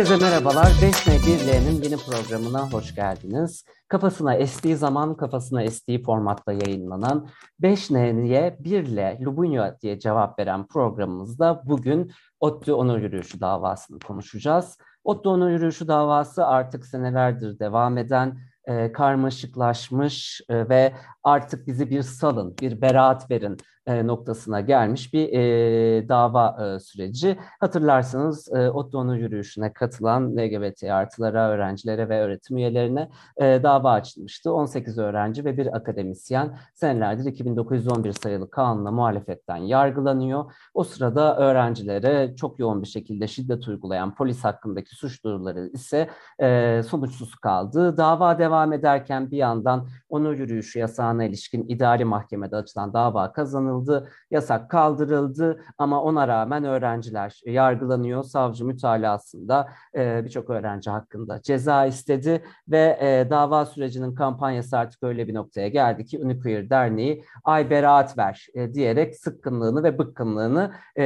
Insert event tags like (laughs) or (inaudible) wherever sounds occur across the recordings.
Herkese merhabalar. 5N1L'nin yeni programına hoş geldiniz. Kafasına estiği zaman kafasına estiği formatta yayınlanan 5N'ye 1L Lubunya diye cevap veren programımızda bugün ODTÜ Onur Yürüyüşü davasını konuşacağız. ODTÜ Onur Yürüyüşü davası artık senelerdir devam eden e, karmaşıklaşmış e, ve artık bizi bir salın, bir beraat verin noktasına gelmiş bir e, dava e, süreci. Hatırlarsanız e, Otto'nun yürüyüşüne katılan LGBT artılara, öğrencilere ve öğretim üyelerine e, dava açılmıştı. 18 öğrenci ve bir akademisyen senelerdir 2911 sayılı kanunla muhalefetten yargılanıyor. O sırada öğrencilere çok yoğun bir şekilde şiddet uygulayan polis hakkındaki suç duyuruları ise e, sonuçsuz kaldı. Dava devam ederken bir yandan onur yürüyüşü yasağına ilişkin idari mahkemede açılan dava kazanıldı kaldırıldı, yasak kaldırıldı ama ona rağmen öğrenciler yargılanıyor. Savcı mütalasında e, birçok öğrenci hakkında ceza istedi ve e, dava sürecinin kampanyası artık öyle bir noktaya geldi ki Uniqueer Derneği ay beraat ver e, diyerek sıkkınlığını ve bıkkınlığını e,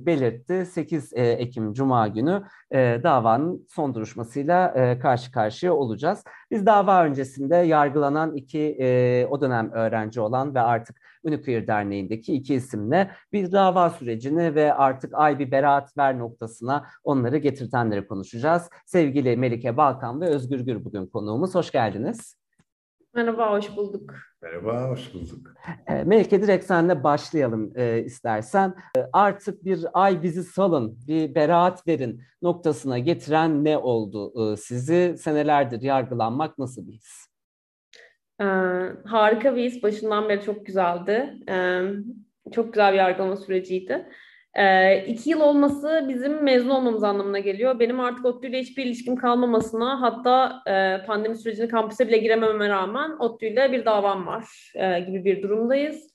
belirtti. 8 e, Ekim Cuma günü e, davanın son duruşmasıyla e, karşı karşıya olacağız. Biz dava öncesinde yargılanan iki e, o dönem öğrenci olan ve artık Uniqueer Derneği'ndeki iki isimle bir dava sürecini ve artık ay bir beraat ver noktasına onları getirtenleri konuşacağız. Sevgili Melike Balkan ve Özgür Gür bugün konuğumuz. Hoş geldiniz. Merhaba, hoş bulduk. Merhaba, hoş bulduk. E, Melike direkt senle başlayalım e, istersen. E, artık bir ay bizi salın, bir beraat verin noktasına getiren ne oldu e, sizi? Senelerdir yargılanmak nasıl bir his? Ee, harika bir his. Başından beri çok güzeldi. Ee, çok güzel bir yargılama süreciydi. Ee, iki yıl olması bizim mezun olmamız anlamına geliyor. Benim artık ODTÜ ile hiçbir ilişkim kalmamasına hatta e, pandemi sürecini kampüse bile giremememe rağmen ODTÜ ile bir davam var e, gibi bir durumdayız.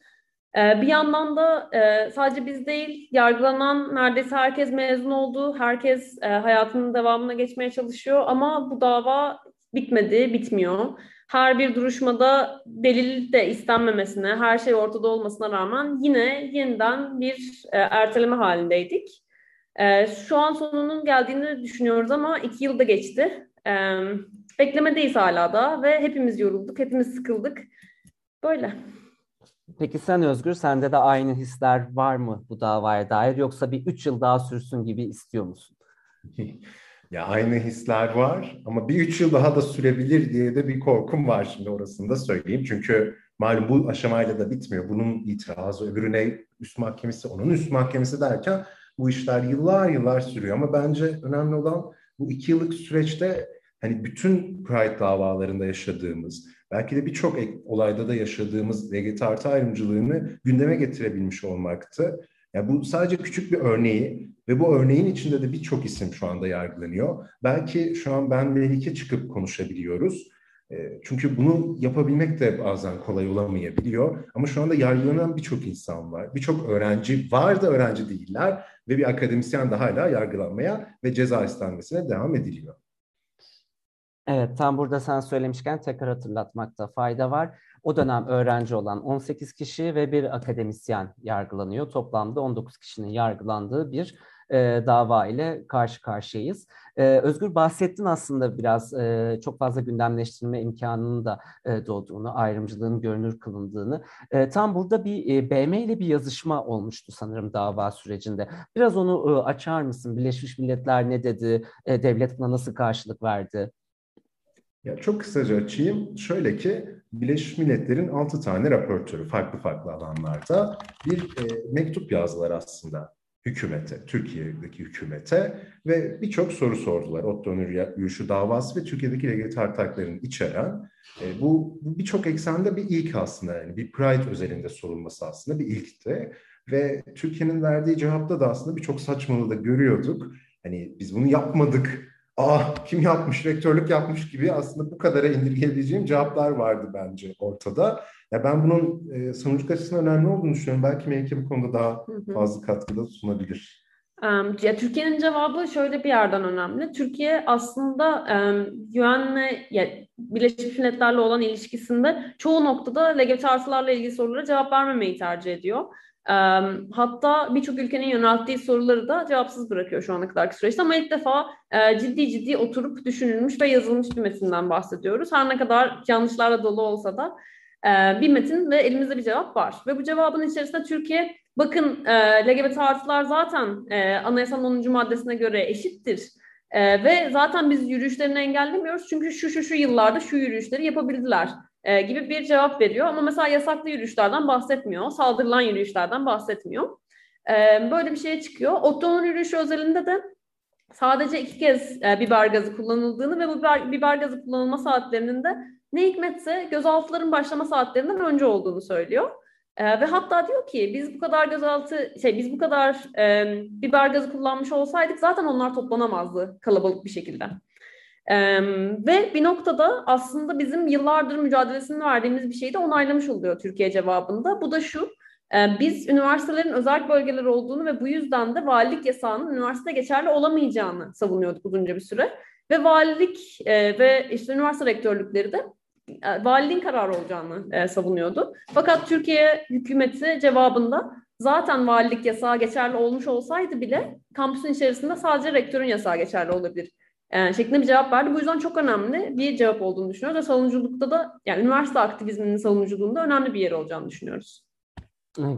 E, bir yandan da e, sadece biz değil, yargılanan neredeyse herkes mezun oldu. Herkes e, hayatının devamına geçmeye çalışıyor ama bu dava bitmedi, bitmiyor her bir duruşmada delil de istenmemesine, her şey ortada olmasına rağmen yine yeniden bir e, erteleme halindeydik. E, şu an sonunun geldiğini düşünüyoruz ama iki yılda geçti. E, beklemedeyiz hala da ve hepimiz yorulduk, hepimiz sıkıldık. Böyle. Peki sen Özgür, sende de aynı hisler var mı bu davaya dair yoksa bir üç yıl daha sürsün gibi istiyor musun? (laughs) Ya aynı hisler var ama bir üç yıl daha da sürebilir diye de bir korkum var şimdi orasını da söyleyeyim. Çünkü malum bu aşamayla da bitmiyor. Bunun itirazı öbürüne üst mahkemesi, onun üst mahkemesi derken bu işler yıllar yıllar sürüyor. Ama bence önemli olan bu iki yıllık süreçte hani bütün Pride davalarında yaşadığımız, belki de birçok olayda da yaşadığımız LGBT artı ayrımcılığını gündeme getirebilmiş olmaktı. Yani bu sadece küçük bir örneği ve bu örneğin içinde de birçok isim şu anda yargılanıyor. Belki şu an ben Melike çıkıp konuşabiliyoruz. Çünkü bunu yapabilmek de bazen kolay olamayabiliyor. Ama şu anda yargılanan birçok insan var. Birçok öğrenci var da öğrenci değiller ve bir akademisyen de hala yargılanmaya ve ceza istenmesine devam ediliyor. Evet, tam burada sen söylemişken tekrar hatırlatmakta fayda var. O dönem öğrenci olan 18 kişi ve bir akademisyen yargılanıyor. Toplamda 19 kişinin yargılandığı bir e, dava ile karşı karşıyayız. E, Özgür bahsettin aslında biraz e, çok fazla gündemleştirme imkanının da e, doğduğunu, ayrımcılığın görünür kılındığını. E, tam burada bir e, BM ile bir yazışma olmuştu sanırım dava sürecinde. Biraz onu e, açar mısın? Birleşmiş Milletler ne dedi? E, devlet buna nasıl karşılık verdi? Ya çok kısaca açayım. Şöyle ki Birleşmiş Milletler'in 6 tane raportörü farklı farklı alanlarda bir e, mektup yazdılar aslında hükümete, Türkiye'deki hükümete ve birçok soru sordular. Otto Onur Yürüyüşü davası ve Türkiye'deki LGBT haklarını içeren. E, bu birçok eksende bir ilk aslında yani bir Pride özelinde sorulması aslında bir ilkti. Ve Türkiye'nin verdiği cevapta da aslında birçok saçmalığı da görüyorduk. Hani biz bunu yapmadık ah kim yapmış, rektörlük yapmış gibi aslında bu kadara indirgeyebileceğim cevaplar vardı bence ortada. Ya ben bunun e, sonuç açısından önemli olduğunu düşünüyorum. Belki Melike bu konuda daha fazla katkıda sunabilir. Ya Türkiye'nin cevabı şöyle bir yerden önemli. Türkiye aslında UN'le ya, Birleşmiş Milletler'le olan ilişkisinde çoğu noktada LGBT artılarla ilgili sorulara cevap vermemeyi tercih ediyor. Hatta birçok ülkenin yönelttiği soruları da cevapsız bırakıyor şu ana kadarki süreçte. Ama ilk defa ciddi ciddi oturup düşünülmüş ve yazılmış bir metinden bahsediyoruz. Her ne kadar yanlışlarla dolu olsa da bir metin ve elimizde bir cevap var. Ve bu cevabın içerisinde Türkiye bakın LGBT artılar zaten anayasanın 10. maddesine göre eşittir. ve zaten biz yürüyüşlerini engellemiyoruz çünkü şu şu şu yıllarda şu yürüyüşleri yapabildiler e, gibi bir cevap veriyor. Ama mesela yasaklı yürüyüşlerden bahsetmiyor, saldırılan yürüyüşlerden bahsetmiyor. E, böyle bir şeye çıkıyor. Otto'nun yürüyüşü özelinde de sadece iki kez e, biber gazı kullanıldığını ve bu biber, biber gazı kullanılma saatlerinin de ne hikmetse gözaltıların başlama saatlerinden önce olduğunu söylüyor. Ee, ve hatta diyor ki biz bu kadar gözaltı şey biz bu kadar e, biber gazı kullanmış olsaydık zaten onlar toplanamazdı kalabalık bir şekilde. Ee, ve bir noktada aslında bizim yıllardır mücadelesini verdiğimiz bir şeyi de onaylamış oluyor Türkiye cevabında. Bu da şu, biz üniversitelerin özel bölgeler olduğunu ve bu yüzden de valilik yasağının üniversite geçerli olamayacağını savunuyorduk uzunca bir süre. Ve valilik ve işte üniversite rektörlükleri de valiliğin kararı olacağını savunuyordu. Fakat Türkiye hükümeti cevabında zaten valilik yasağı geçerli olmuş olsaydı bile kampüsün içerisinde sadece rektörün yasağı geçerli olabilir e, şeklinde bir cevap verdi. Bu yüzden çok önemli bir cevap olduğunu düşünüyoruz ve savunuculukta da yani üniversite aktivizminin savunuculuğunda önemli bir yer olacağını düşünüyoruz.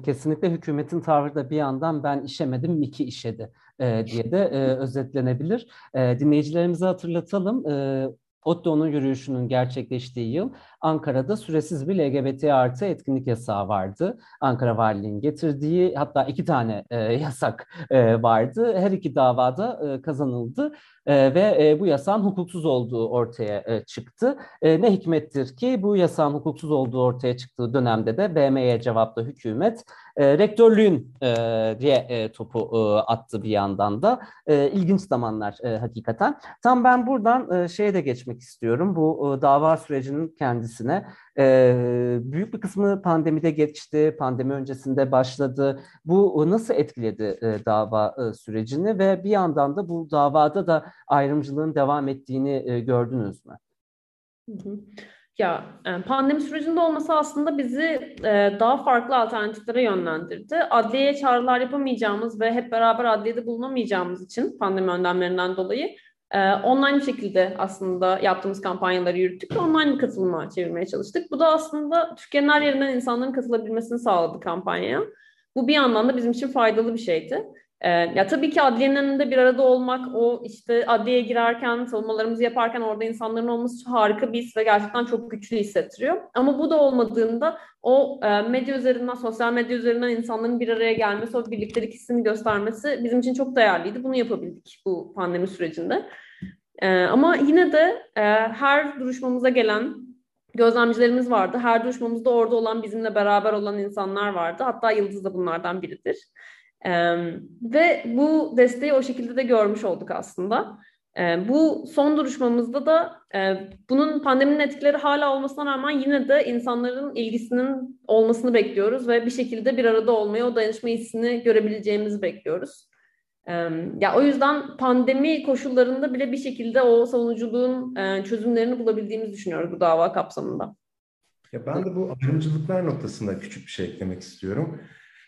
Kesinlikle hükümetin tavrı da bir yandan ben işemedim, Miki işedi e, diye de e, (laughs) özetlenebilir. E, dinleyicilerimize hatırlatalım. E, Otto'nun yürüyüşünün gerçekleştiği yıl Ankara'da süresiz bir LGBT artı etkinlik yasağı vardı. Ankara Valiliği'nin getirdiği hatta iki tane e, (laughs) yasak e, vardı. Her iki davada e, kazanıldı e, ve e, bu yasağın hukuksuz olduğu ortaya e, çıktı. E, ne hikmettir ki bu yasağın hukuksuz olduğu ortaya çıktığı dönemde de BM'ye cevaplı hükümet e, rektörlüğün e, diye e, topu e, attı bir yandan da. E, ilginç zamanlar e, hakikaten. Tam ben buradan e, şeye de geçmek istiyorum. Bu e, dava sürecinin kendisine. E, büyük bir kısmı pandemide geçti, pandemi öncesinde başladı. Bu nasıl etkiledi e, dava e, sürecini ve bir yandan da bu davada da ayrımcılığın devam ettiğini e, gördünüz mü? Ya e, pandemi sürecinde olması aslında bizi e, daha farklı alternatiflere yönlendirdi. Adliyeye çağrılar yapamayacağımız ve hep beraber adliyede bulunamayacağımız için pandemi önlemlerinden dolayı e, online şekilde aslında yaptığımız kampanyaları yürüttük ve online bir katılıma çevirmeye çalıştık. Bu da aslında Türkiye'nin her yerinden insanların katılabilmesini sağladı kampanyaya. Bu bir yandan da bizim için faydalı bir şeydi. Ee, ya tabii ki adliyenin önünde bir arada olmak, o işte adliyeye girerken, savunmalarımızı yaparken orada insanların olması harika bir his ve gerçekten çok güçlü hissettiriyor. Ama bu da olmadığında o e, medya üzerinden, sosyal medya üzerinden insanların bir araya gelmesi, o birliktelik hissini göstermesi bizim için çok değerliydi. Bunu yapabildik bu pandemi sürecinde. E, ama yine de e, her duruşmamıza gelen gözlemcilerimiz vardı. Her duruşmamızda orada olan, bizimle beraber olan insanlar vardı. Hatta Yıldız da bunlardan biridir. Ve bu desteği o şekilde de görmüş olduk aslında. Bu son duruşmamızda da bunun pandeminin etkileri hala olmasına rağmen yine de insanların ilgisinin olmasını bekliyoruz ve bir şekilde bir arada olmayı, o dayanışma hissini görebileceğimizi bekliyoruz. Ya o yüzden pandemi koşullarında bile bir şekilde o savunuculuğun e, çözümlerini bulabildiğimizi düşünüyoruz bu dava kapsamında. Ya ben de bu ayrımcılıklar noktasında küçük bir şey eklemek istiyorum.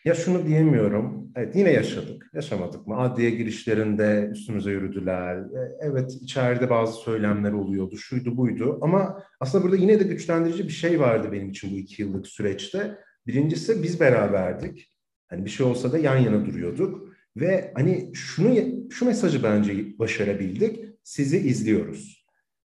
Ya şunu diyemiyorum. Evet yine yaşadık. Yaşamadık mı? Adliye girişlerinde üstümüze yürüdüler. E, evet içeride bazı söylemler oluyordu. Şuydu buydu. Ama aslında burada yine de güçlendirici bir şey vardı benim için bu iki yıllık süreçte. Birincisi biz beraberdik. Hani bir şey olsa da yan yana duruyorduk. Ve hani şunu şu mesajı bence başarabildik. Sizi izliyoruz.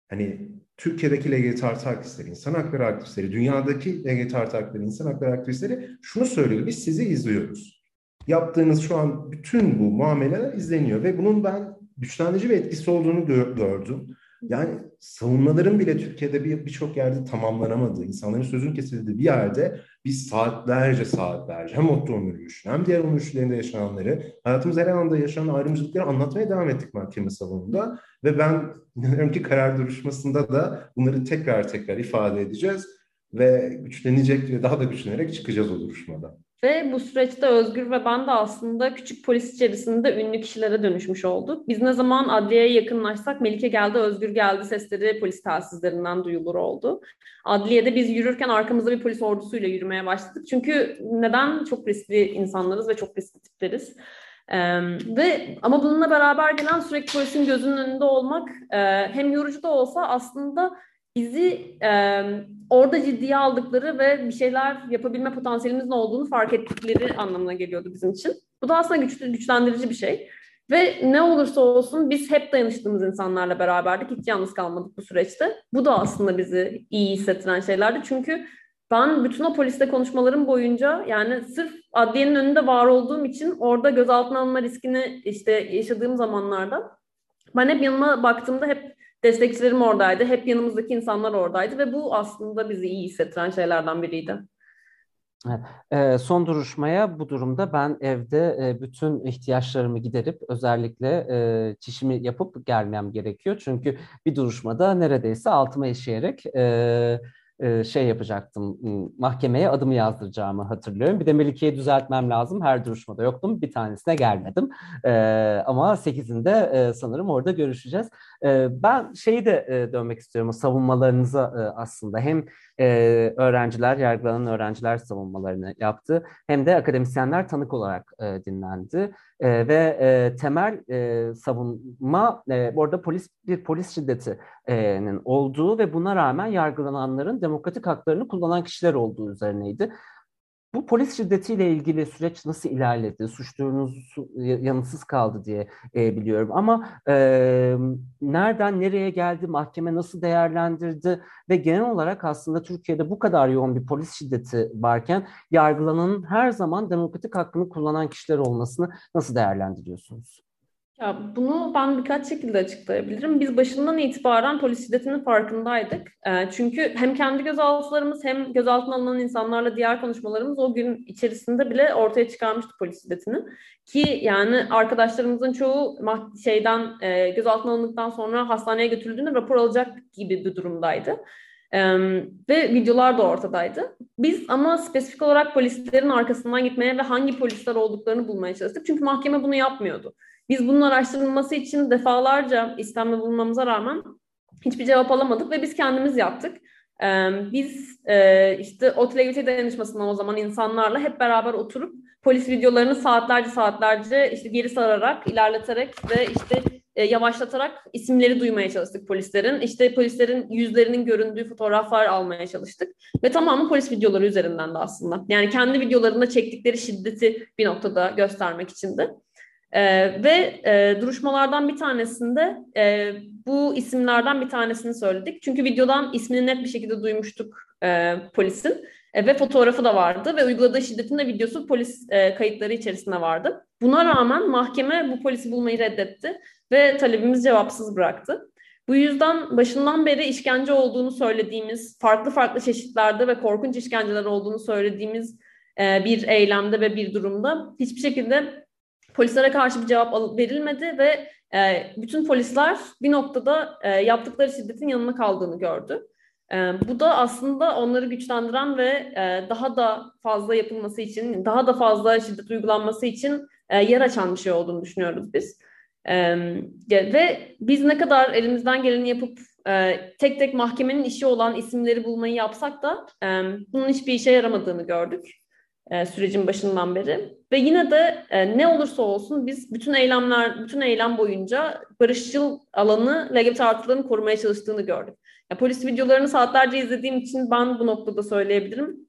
Hani Türkiye'deki LGBT artı aktivistleri, insan hakları aktivistleri, dünyadaki LGBT artı aktivistleri, insan hakları aktivistleri şunu söylüyor. Biz sizi izliyoruz. Yaptığınız şu an bütün bu muameleler izleniyor ve bunun ben güçlendirici bir etkisi olduğunu gördüm. Yani savunmaların bile Türkiye'de birçok bir yerde tamamlanamadığı, insanların sözün kesildiği bir yerde biz saatlerce saatlerce hem Otto yürüyüşünü hem diğer yürüyüşlerinde yaşananları, hayatımız her anda yaşanan ayrımcılıkları anlatmaya devam ettik mahkeme salonunda. Ve ben (laughs) inanıyorum ki karar duruşmasında da bunları tekrar tekrar ifade edeceğiz ve güçlenecek ve daha da güçlenerek çıkacağız o duruşmada. Ve bu süreçte Özgür ve ben de aslında küçük polis içerisinde ünlü kişilere dönüşmüş olduk. Biz ne zaman adliyeye yakınlaşsak Melike geldi, Özgür geldi sesleri polis telsizlerinden duyulur oldu. Adliyede biz yürürken arkamızda bir polis ordusuyla yürümeye başladık. Çünkü neden? Çok riskli insanlarız ve çok riskli tipleriz. Ee, ve ama bununla beraber gelen sürekli polisin gözünün önünde olmak e, hem yorucu da olsa aslında bizi e, orada ciddiye aldıkları ve bir şeyler yapabilme potansiyelimizin olduğunu fark ettikleri anlamına geliyordu bizim için. Bu da aslında güçlü, güçlendirici bir şey. Ve ne olursa olsun biz hep dayanıştığımız insanlarla beraberdik. Hiç yalnız kalmadık bu süreçte. Bu da aslında bizi iyi hissettiren şeylerdi. Çünkü ben bütün o poliste konuşmalarım boyunca yani sırf adliyenin önünde var olduğum için orada gözaltına alınma riskini işte yaşadığım zamanlarda ben hep yanıma baktığımda hep destekçilerim oradaydı. Hep yanımızdaki insanlar oradaydı ve bu aslında bizi iyi hissettiren şeylerden biriydi. Evet. son duruşmaya bu durumda ben evde bütün ihtiyaçlarımı giderip özellikle çişimi yapıp gelmem gerekiyor. Çünkü bir duruşmada neredeyse altıma işeyerek şey yapacaktım. Mahkemeye adımı yazdıracağımı hatırlıyorum. Bir de Melike'yi düzeltmem lazım. Her duruşmada yoktum. Bir tanesine gelmedim. ama sekizinde sanırım orada görüşeceğiz. ben şeyi de dönmek istiyorum. Savunmalarınıza aslında. Hem öğrenciler, yargılanan öğrenciler savunmalarını yaptı. Hem de akademisyenler tanık olarak dinlendi. E, ve e, temel e, savunma e, orada polis bir polis şiddetinin olduğu ve buna rağmen yargılananların demokratik haklarını kullanan kişiler olduğu üzerineydi. Bu polis şiddetiyle ilgili süreç nasıl ilerledi? Suç duyurunuz yanıtsız kaldı diye e, biliyorum. Ama e, nereden nereye geldi? Mahkeme nasıl değerlendirdi? Ve genel olarak aslında Türkiye'de bu kadar yoğun bir polis şiddeti varken yargılananın her zaman demokratik hakkını kullanan kişiler olmasını nasıl değerlendiriyorsunuz? Ya bunu ben birkaç şekilde açıklayabilirim. Biz başından itibaren polis şiddetinin farkındaydık. E, çünkü hem kendi gözaltılarımız hem gözaltına alınan insanlarla diğer konuşmalarımız o gün içerisinde bile ortaya çıkarmıştı polis şiddetini. Ki yani arkadaşlarımızın çoğu şeyden e, gözaltına alındıktan sonra hastaneye götürüldüğünde rapor alacak gibi bir durumdaydı. Ve videolar da ortadaydı. Biz ama spesifik olarak polislerin arkasından gitmeye ve hangi polisler olduklarını bulmaya çalıştık. Çünkü mahkeme bunu yapmıyordu. Biz bunun araştırılması için defalarca istemde bulunmamıza rağmen hiçbir cevap alamadık ve biz kendimiz yaptık. Ee, biz e, işte o LGBT dayanışmasından o zaman insanlarla hep beraber oturup polis videolarını saatlerce saatlerce işte geri sararak, ilerleterek ve işte e, yavaşlatarak isimleri duymaya çalıştık polislerin. İşte polislerin yüzlerinin göründüğü fotoğraflar almaya çalıştık. Ve tamamı polis videoları üzerinden de aslında. Yani kendi videolarında çektikleri şiddeti bir noktada göstermek içindi. Ee, ve e, duruşmalardan bir tanesinde e, bu isimlerden bir tanesini söyledik. Çünkü videodan ismini net bir şekilde duymuştuk e, polisin e, ve fotoğrafı da vardı ve uyguladığı şiddetin de videosu polis e, kayıtları içerisinde vardı. Buna rağmen mahkeme bu polisi bulmayı reddetti ve talebimiz cevapsız bıraktı. Bu yüzden başından beri işkence olduğunu söylediğimiz, farklı farklı çeşitlerde ve korkunç işkenceler olduğunu söylediğimiz e, bir eylemde ve bir durumda hiçbir şekilde polislere karşı bir cevap verilmedi ve e, bütün polisler bir noktada e, yaptıkları şiddetin yanına kaldığını gördü. E, bu da aslında onları güçlendiren ve e, daha da fazla yapılması için, daha da fazla şiddet uygulanması için e, yer açan bir şey olduğunu düşünüyoruz biz. E, ve biz ne kadar elimizden geleni yapıp e, tek tek mahkemenin işi olan isimleri bulmayı yapsak da e, bunun hiçbir işe yaramadığını gördük e, sürecin başından beri. Ve yine de e, ne olursa olsun biz bütün eylemler, bütün eylem boyunca barışçıl alanı LGBT artıların korumaya çalıştığını gördük. Ya, polis videolarını saatlerce izlediğim için ben bu noktada söyleyebilirim.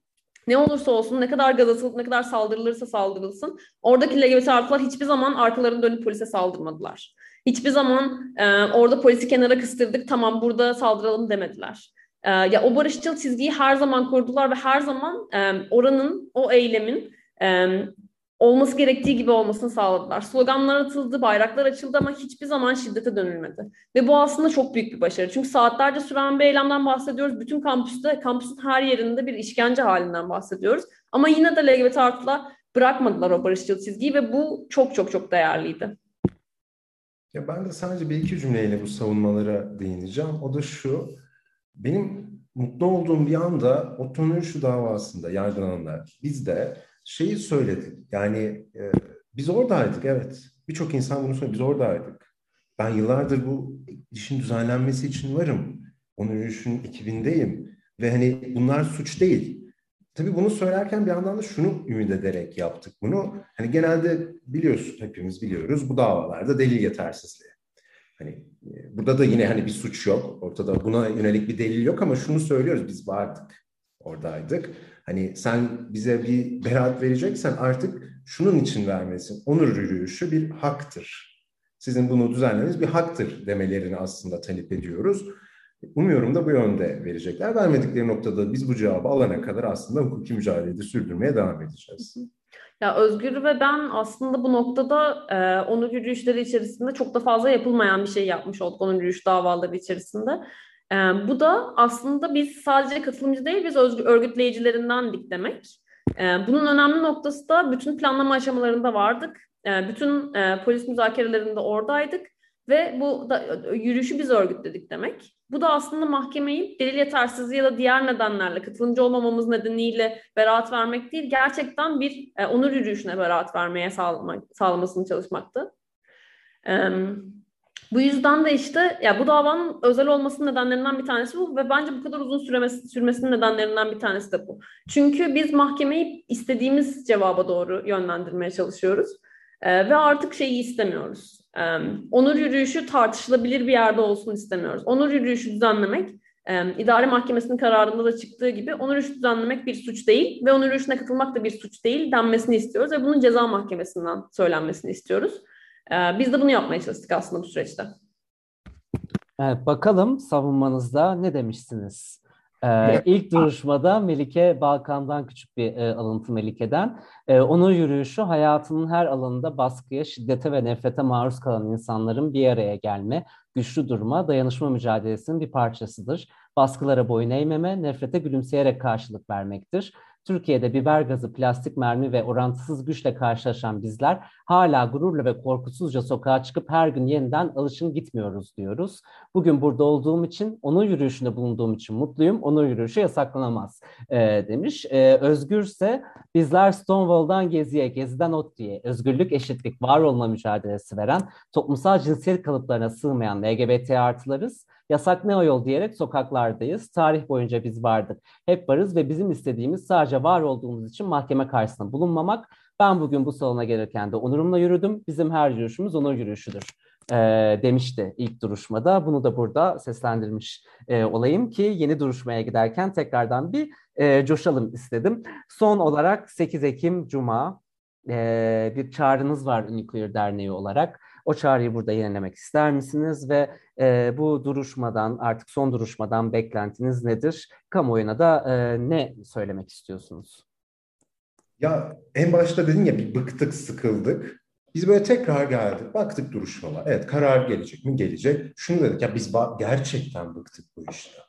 Ne olursa olsun, ne kadar gaz atılıp ne kadar saldırılırsa saldırılsın, oradaki LGBT artılar hiçbir zaman arkalarını dönüp polise saldırmadılar. Hiçbir zaman e, orada polisi kenara kıstırdık, tamam burada saldıralım demediler. E, ya o barışçıl çizgiyi her zaman korudular ve her zaman e, oranın, o eylemin e, olması gerektiği gibi olmasını sağladılar. Sloganlar atıldı, bayraklar açıldı ama hiçbir zaman şiddete dönülmedi. Ve bu aslında çok büyük bir başarı. Çünkü saatlerce süren bir eylemden bahsediyoruz. Bütün kampüste, kampüsün her yerinde bir işkence halinden bahsediyoruz. Ama yine de LGBT artılar bırakmadılar o barışçıl çizgiyi ve bu çok çok çok değerliydi. Ya ben de sadece bir iki cümleyle bu savunmalara değineceğim. O da şu, benim mutlu olduğum bir anda o şu davasında yargılananlar, biz de şeyi söyledik. Yani e, biz oradaydık evet. Birçok insan bunu söyledi. Biz oradaydık. Ben yıllardır bu işin düzenlenmesi için varım. Onun yürüyüşün ekibindeyim. Ve hani bunlar suç değil. Tabii bunu söylerken bir yandan da şunu ümit ederek yaptık bunu. Hani genelde biliyorsun, hepimiz biliyoruz bu davalarda delil yetersizliği. Hani e, burada da yine hani bir suç yok. Ortada buna yönelik bir delil yok ama şunu söylüyoruz biz vardık. Oradaydık. Hani sen bize bir beraat vereceksen artık şunun için vermesin. Onur yürüyüşü bir haktır. Sizin bunu düzenlemeniz bir haktır demelerini aslında talep ediyoruz. Umuyorum da bu yönde verecekler. Vermedikleri noktada biz bu cevabı alana kadar aslında hukuki mücadeleyi de devam edeceğiz. Ya Özgür ve ben aslında bu noktada e, onur yürüyüşleri içerisinde çok da fazla yapılmayan bir şey yapmış olduk onur yürüyüş davaları içerisinde. E, bu da aslında biz sadece katılımcı değil, biz özgür, örgütleyicilerindendik demek. E, bunun önemli noktası da bütün planlama aşamalarında vardık. E, bütün e, polis müzakerelerinde oradaydık ve bu da, yürüyüşü biz örgütledik demek. Bu da aslında mahkemeyi delil yetersizliği ya da diğer nedenlerle katılımcı olmamamız nedeniyle beraat vermek değil, gerçekten bir e, onur yürüyüşüne beraat vermeye sağlamak, sağlamasını çalışmaktı. E, bu yüzden de işte ya bu davanın özel olmasının nedenlerinden bir tanesi bu ve bence bu kadar uzun sürmesi, sürmesinin nedenlerinden bir tanesi de bu. Çünkü biz mahkemeyi istediğimiz cevaba doğru yönlendirmeye çalışıyoruz e, ve artık şeyi istemiyoruz onur yürüyüşü tartışılabilir bir yerde olsun istemiyoruz. Onur yürüyüşü düzenlemek, idare mahkemesinin kararında da çıktığı gibi onur yürüyüşü düzenlemek bir suç değil ve onur yürüyüşüne katılmak da bir suç değil denmesini istiyoruz ve bunun ceza mahkemesinden söylenmesini istiyoruz. Biz de bunu yapmaya çalıştık aslında bu süreçte. Evet, bakalım savunmanızda ne demişsiniz? Ee, ilk duruşmada Melike Balkan'dan küçük bir e, alıntı Melike'den. E, onun yürüyüşü hayatının her alanında baskıya, şiddete ve nefrete maruz kalan insanların bir araya gelme, güçlü durma, dayanışma mücadelesinin bir parçasıdır. Baskılara boyun eğmeme, nefrete gülümseyerek karşılık vermektir. Türkiye'de biber gazı, plastik mermi ve orantısız güçle karşılaşan bizler hala gururla ve korkusuzca sokağa çıkıp her gün yeniden alışın gitmiyoruz diyoruz. Bugün burada olduğum için, onun yürüyüşünde bulunduğum için mutluyum. Onun yürüyüşü yasaklanamaz e, demiş. E, Özgür ise bizler Stonewall'dan Gezi'ye, Gezi'den ODTÜ'ye özgürlük, eşitlik, var olma mücadelesi veren, toplumsal cinsiyet kalıplarına sığmayan LGBT artılarız Yasak ne o yol diyerek sokaklardayız. Tarih boyunca biz vardık. Hep varız ve bizim istediğimiz sadece var olduğumuz için mahkeme karşısında bulunmamak. Ben bugün bu salona gelirken de onurumla yürüdüm. Bizim her yürüyüşümüz onur yürüyüşüdür e, demişti ilk duruşmada. Bunu da burada seslendirmiş e, olayım ki yeni duruşmaya giderken tekrardan bir e, coşalım istedim. Son olarak 8 Ekim Cuma e, bir çağrınız var Nuclear Derneği olarak. O çağrıyı burada yenilemek ister misiniz ve e, bu duruşmadan artık son duruşmadan beklentiniz nedir? Kamuoyuna da e, ne söylemek istiyorsunuz? Ya en başta dedin ya bir bıktık, sıkıldık. Biz böyle tekrar geldik, baktık duruşmalar. Evet karar gelecek mi? Gelecek. Şunu dedik ya biz gerçekten bıktık bu işte.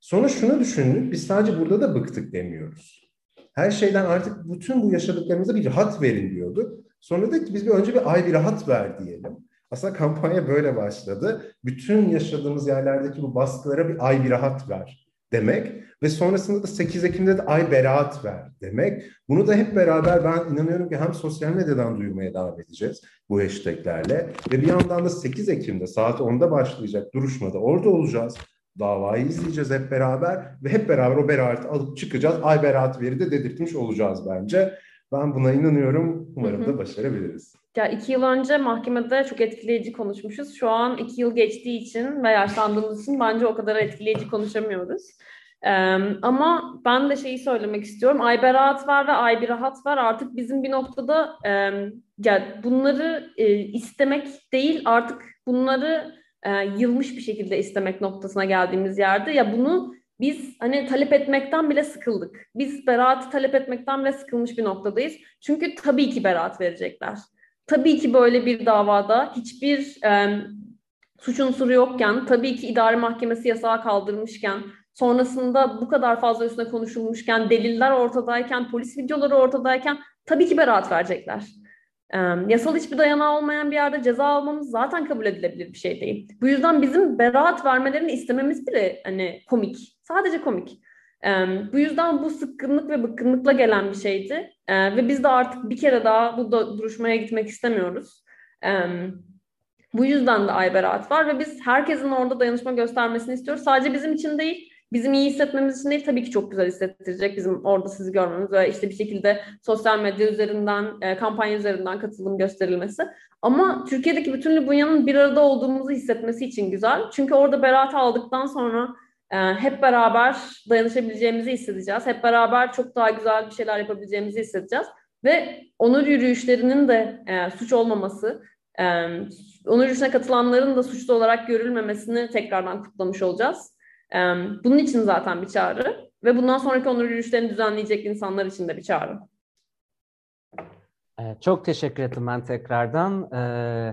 Sonra şunu düşündük, biz sadece burada da bıktık demiyoruz. Her şeyden artık bütün bu yaşadıklarımıza bir rahat verin diyorduk. Sonra dedik ki biz bir önce bir ay bir rahat ver diyelim. Aslında kampanya böyle başladı. Bütün yaşadığımız yerlerdeki bu baskılara bir ay bir rahat ver demek ve sonrasında da 8 Ekim'de de ay beraat ver demek. Bunu da hep beraber ben inanıyorum ki hem sosyal medyadan duyurmaya devam edeceğiz bu hashtaglerle ve bir yandan da 8 Ekim'de saat 10'da başlayacak duruşmada orada olacağız. Davayı izleyeceğiz hep beraber ve hep beraber o beraati alıp çıkacağız. Ay beraat veri de dedirtmiş olacağız bence. Ben buna inanıyorum. Umarım da başarabiliriz. Ya iki yıl önce mahkemede çok etkileyici konuşmuşuz. Şu an iki yıl geçtiği için ve yaşlandığımız için bence o kadar etkileyici konuşamıyoruz. Ee, ama ben de şeyi söylemek istiyorum. Ay beraat var ve ay bir rahat var. Artık bizim bir noktada e, ya bunları e, istemek değil artık bunları e, yılmış bir şekilde istemek noktasına geldiğimiz yerde ya bunu biz hani talep etmekten bile sıkıldık. Biz beraat talep etmekten bile sıkılmış bir noktadayız. Çünkü tabii ki beraat verecekler. Tabii ki böyle bir davada hiçbir e, suç unsuru yokken, tabii ki idare mahkemesi yasağı kaldırmışken, sonrasında bu kadar fazla üstüne konuşulmuşken, deliller ortadayken, polis videoları ortadayken tabii ki beraat verecekler. E, yasal hiçbir dayanağı olmayan bir yerde ceza almamız zaten kabul edilebilir bir şey değil. Bu yüzden bizim beraat vermelerini istememiz bile hani komik. Sadece komik. bu yüzden bu sıkkınlık ve bıkkınlıkla gelen bir şeydi. ve biz de artık bir kere daha bu duruşmaya gitmek istemiyoruz. bu yüzden de Ayberat var ve biz herkesin orada dayanışma göstermesini istiyoruz. Sadece bizim için değil, bizim iyi hissetmemiz için değil tabii ki çok güzel hissettirecek bizim orada sizi görmemiz ve işte bir şekilde sosyal medya üzerinden, e, kampanya üzerinden katılım gösterilmesi. Ama Türkiye'deki bütün Lübnya'nın bir arada olduğumuzu hissetmesi için güzel. Çünkü orada beraat aldıktan sonra e, hep beraber dayanışabileceğimizi hissedeceğiz. Hep beraber çok daha güzel bir şeyler yapabileceğimizi hissedeceğiz. Ve onur yürüyüşlerinin de e, suç olmaması, e, onur yürüyüşüne katılanların da suçlu olarak görülmemesini tekrardan kutlamış olacağız. Bunun için zaten bir çağrı ve bundan sonraki onur yürüyüşlerini düzenleyecek insanlar için de bir çağrı. Çok teşekkür ederim ben tekrardan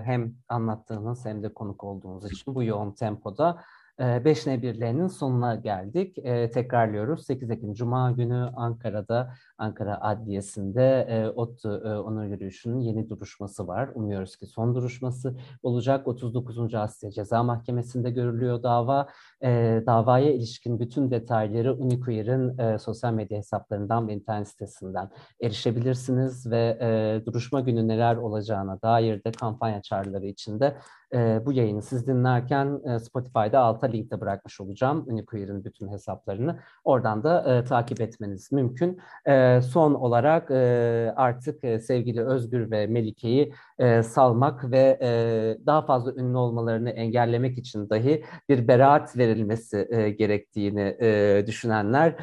hem anlattığınız hem de konuk olduğunuz için bu yoğun tempoda. 5 n birlerinin sonuna geldik. E, tekrarlıyoruz. 8 Ekim Cuma günü Ankara'da, Ankara Adliyesi'nde e, ODTÜ e, onur yürüyüşünün yeni duruşması var. Umuyoruz ki son duruşması olacak. 39. Asya Ceza Mahkemesi'nde görülüyor dava. E, davaya ilişkin bütün detayları Uniqueer'in e, sosyal medya hesaplarından ve internet sitesinden erişebilirsiniz ve e, duruşma günü neler olacağına dair de kampanya çağrıları içinde e, bu yayını siz dinlerken e, Spotify'da alta linkte bırakmış olacağım Uniqueer'in bütün hesaplarını. Oradan da e, takip etmeniz mümkün. E, son olarak e, artık e, sevgili Özgür ve Melike'yi e, salmak ve daha fazla ünlü olmalarını engellemek için dahi bir beraat verilmesi gerektiğini düşünenler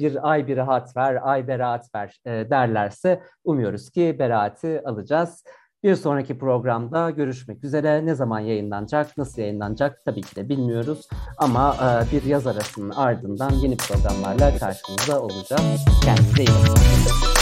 bir ay bir rahat ver, ay beraat ver derlerse umuyoruz ki beraati alacağız. Bir sonraki programda görüşmek üzere. Ne zaman yayınlanacak, nasıl yayınlanacak tabii ki de bilmiyoruz. Ama e, bir yaz arasının ardından yeni programlarla karşınızda olacağız. Kendinize iyi bakın.